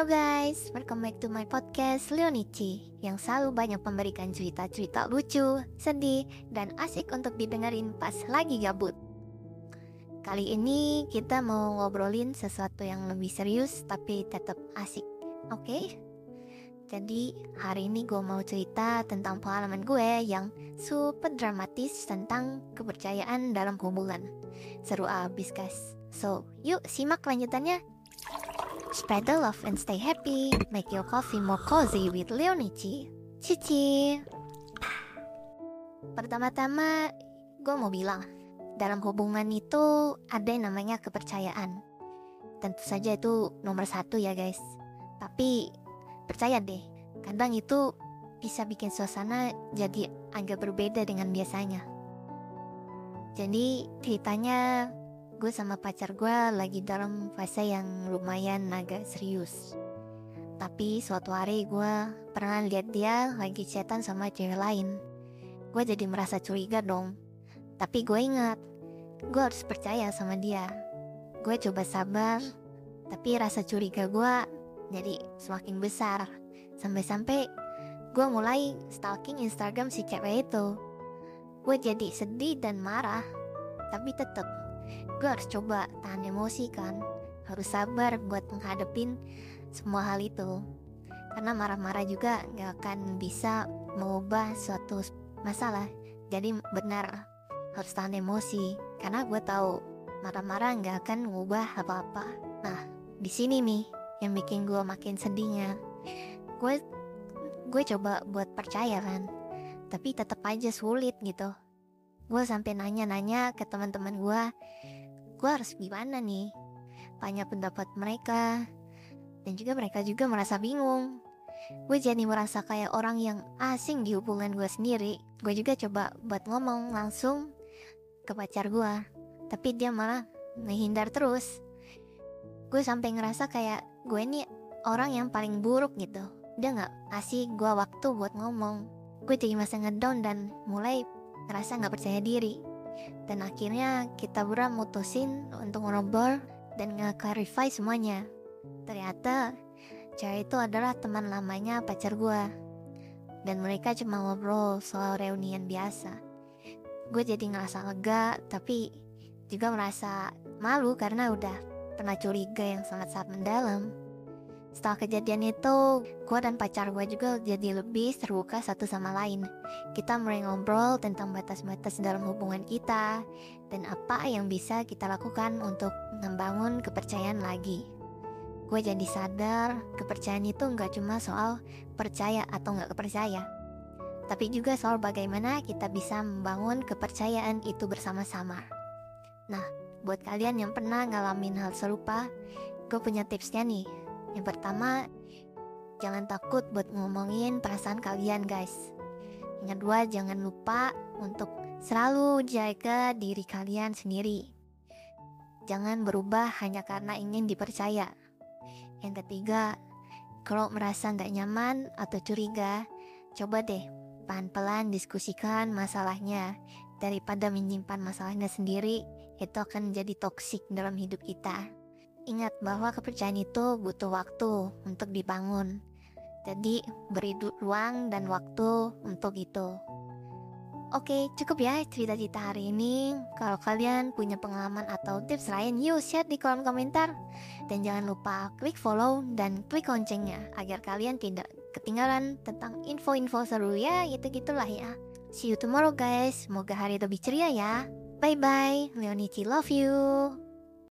Halo guys, welcome back to my podcast Leonici Yang selalu banyak memberikan cerita-cerita lucu, sedih, dan asik untuk didengerin pas lagi gabut. Kali ini kita mau ngobrolin sesuatu yang lebih serius tapi tetap asik, oke? Okay? Jadi hari ini gue mau cerita tentang pengalaman gue yang super dramatis tentang kepercayaan dalam hubungan. Seru abis guys. So, yuk simak lanjutannya Spread the love and stay happy. Make your coffee more cozy with Leonici. Cici. Pertama-tama, gue mau bilang, dalam hubungan itu ada yang namanya kepercayaan. Tentu saja itu nomor satu ya guys. Tapi percaya deh, kadang itu bisa bikin suasana jadi agak berbeda dengan biasanya. Jadi ceritanya gue sama pacar gue lagi dalam fase yang lumayan agak serius. Tapi suatu hari gue pernah lihat dia lagi chatan sama cewek lain. Gue jadi merasa curiga dong. Tapi gue ingat, gue harus percaya sama dia. Gue coba sabar, tapi rasa curiga gue jadi semakin besar. Sampai-sampai gue mulai stalking Instagram si cewek itu. Gue jadi sedih dan marah, tapi tetap gue harus coba tahan emosi kan. Harus sabar buat menghadapin semua hal itu. Karena marah-marah juga gak akan bisa mengubah suatu masalah. Jadi benar harus tahan emosi. Karena gue tahu marah-marah gak akan mengubah apa-apa. Nah di sini nih yang bikin gue makin sedihnya. Gue gue coba buat percaya kan. Tapi tetap aja sulit gitu gue sampai nanya-nanya ke teman-teman gue gue harus gimana nih? Tanya pendapat mereka. Dan juga mereka juga merasa bingung. Gue jadi merasa kayak orang yang asing di hubungan gue sendiri. Gue juga coba buat ngomong langsung ke pacar gue tapi dia malah menghindar terus. Gue sampai ngerasa kayak gue ini orang yang paling buruk gitu. Dia nggak kasih gue waktu buat ngomong. Gue jadi masa ngedown dan mulai ngerasa nggak percaya diri. Dan akhirnya kita berdua mutusin untuk ngobrol dan nge-clarify semuanya. Ternyata cewek itu adalah teman lamanya pacar gue dan mereka cuma ngobrol soal reunian biasa. Gue jadi ngerasa lega tapi juga merasa malu karena udah pernah curiga yang sangat-sangat mendalam setelah kejadian itu, gue dan pacar gue juga jadi lebih terbuka satu sama lain. Kita mulai ngobrol tentang batas-batas dalam hubungan kita dan apa yang bisa kita lakukan untuk membangun kepercayaan lagi. Gue jadi sadar kepercayaan itu nggak cuma soal percaya atau nggak kepercaya, tapi juga soal bagaimana kita bisa membangun kepercayaan itu bersama-sama. Nah, buat kalian yang pernah ngalamin hal serupa, gue punya tipsnya nih yang pertama, jangan takut buat ngomongin perasaan kalian guys. Yang kedua, jangan lupa untuk selalu jaga diri kalian sendiri. Jangan berubah hanya karena ingin dipercaya. Yang ketiga, kalau merasa tidak nyaman atau curiga, coba deh pelan-pelan diskusikan masalahnya daripada menyimpan masalahnya sendiri itu akan jadi toksik dalam hidup kita. Ingat bahwa kepercayaan itu butuh waktu untuk dibangun. Jadi beri ruang dan waktu untuk itu. Oke, cukup ya cerita-cerita hari ini. Kalau kalian punya pengalaman atau tips lain, yuk share di kolom komentar. Dan jangan lupa klik follow dan klik loncengnya agar kalian tidak ketinggalan tentang info-info seru ya, gitu-gitulah ya. See you tomorrow guys. Semoga hari lebih ceria ya. Bye bye. Leonici love you.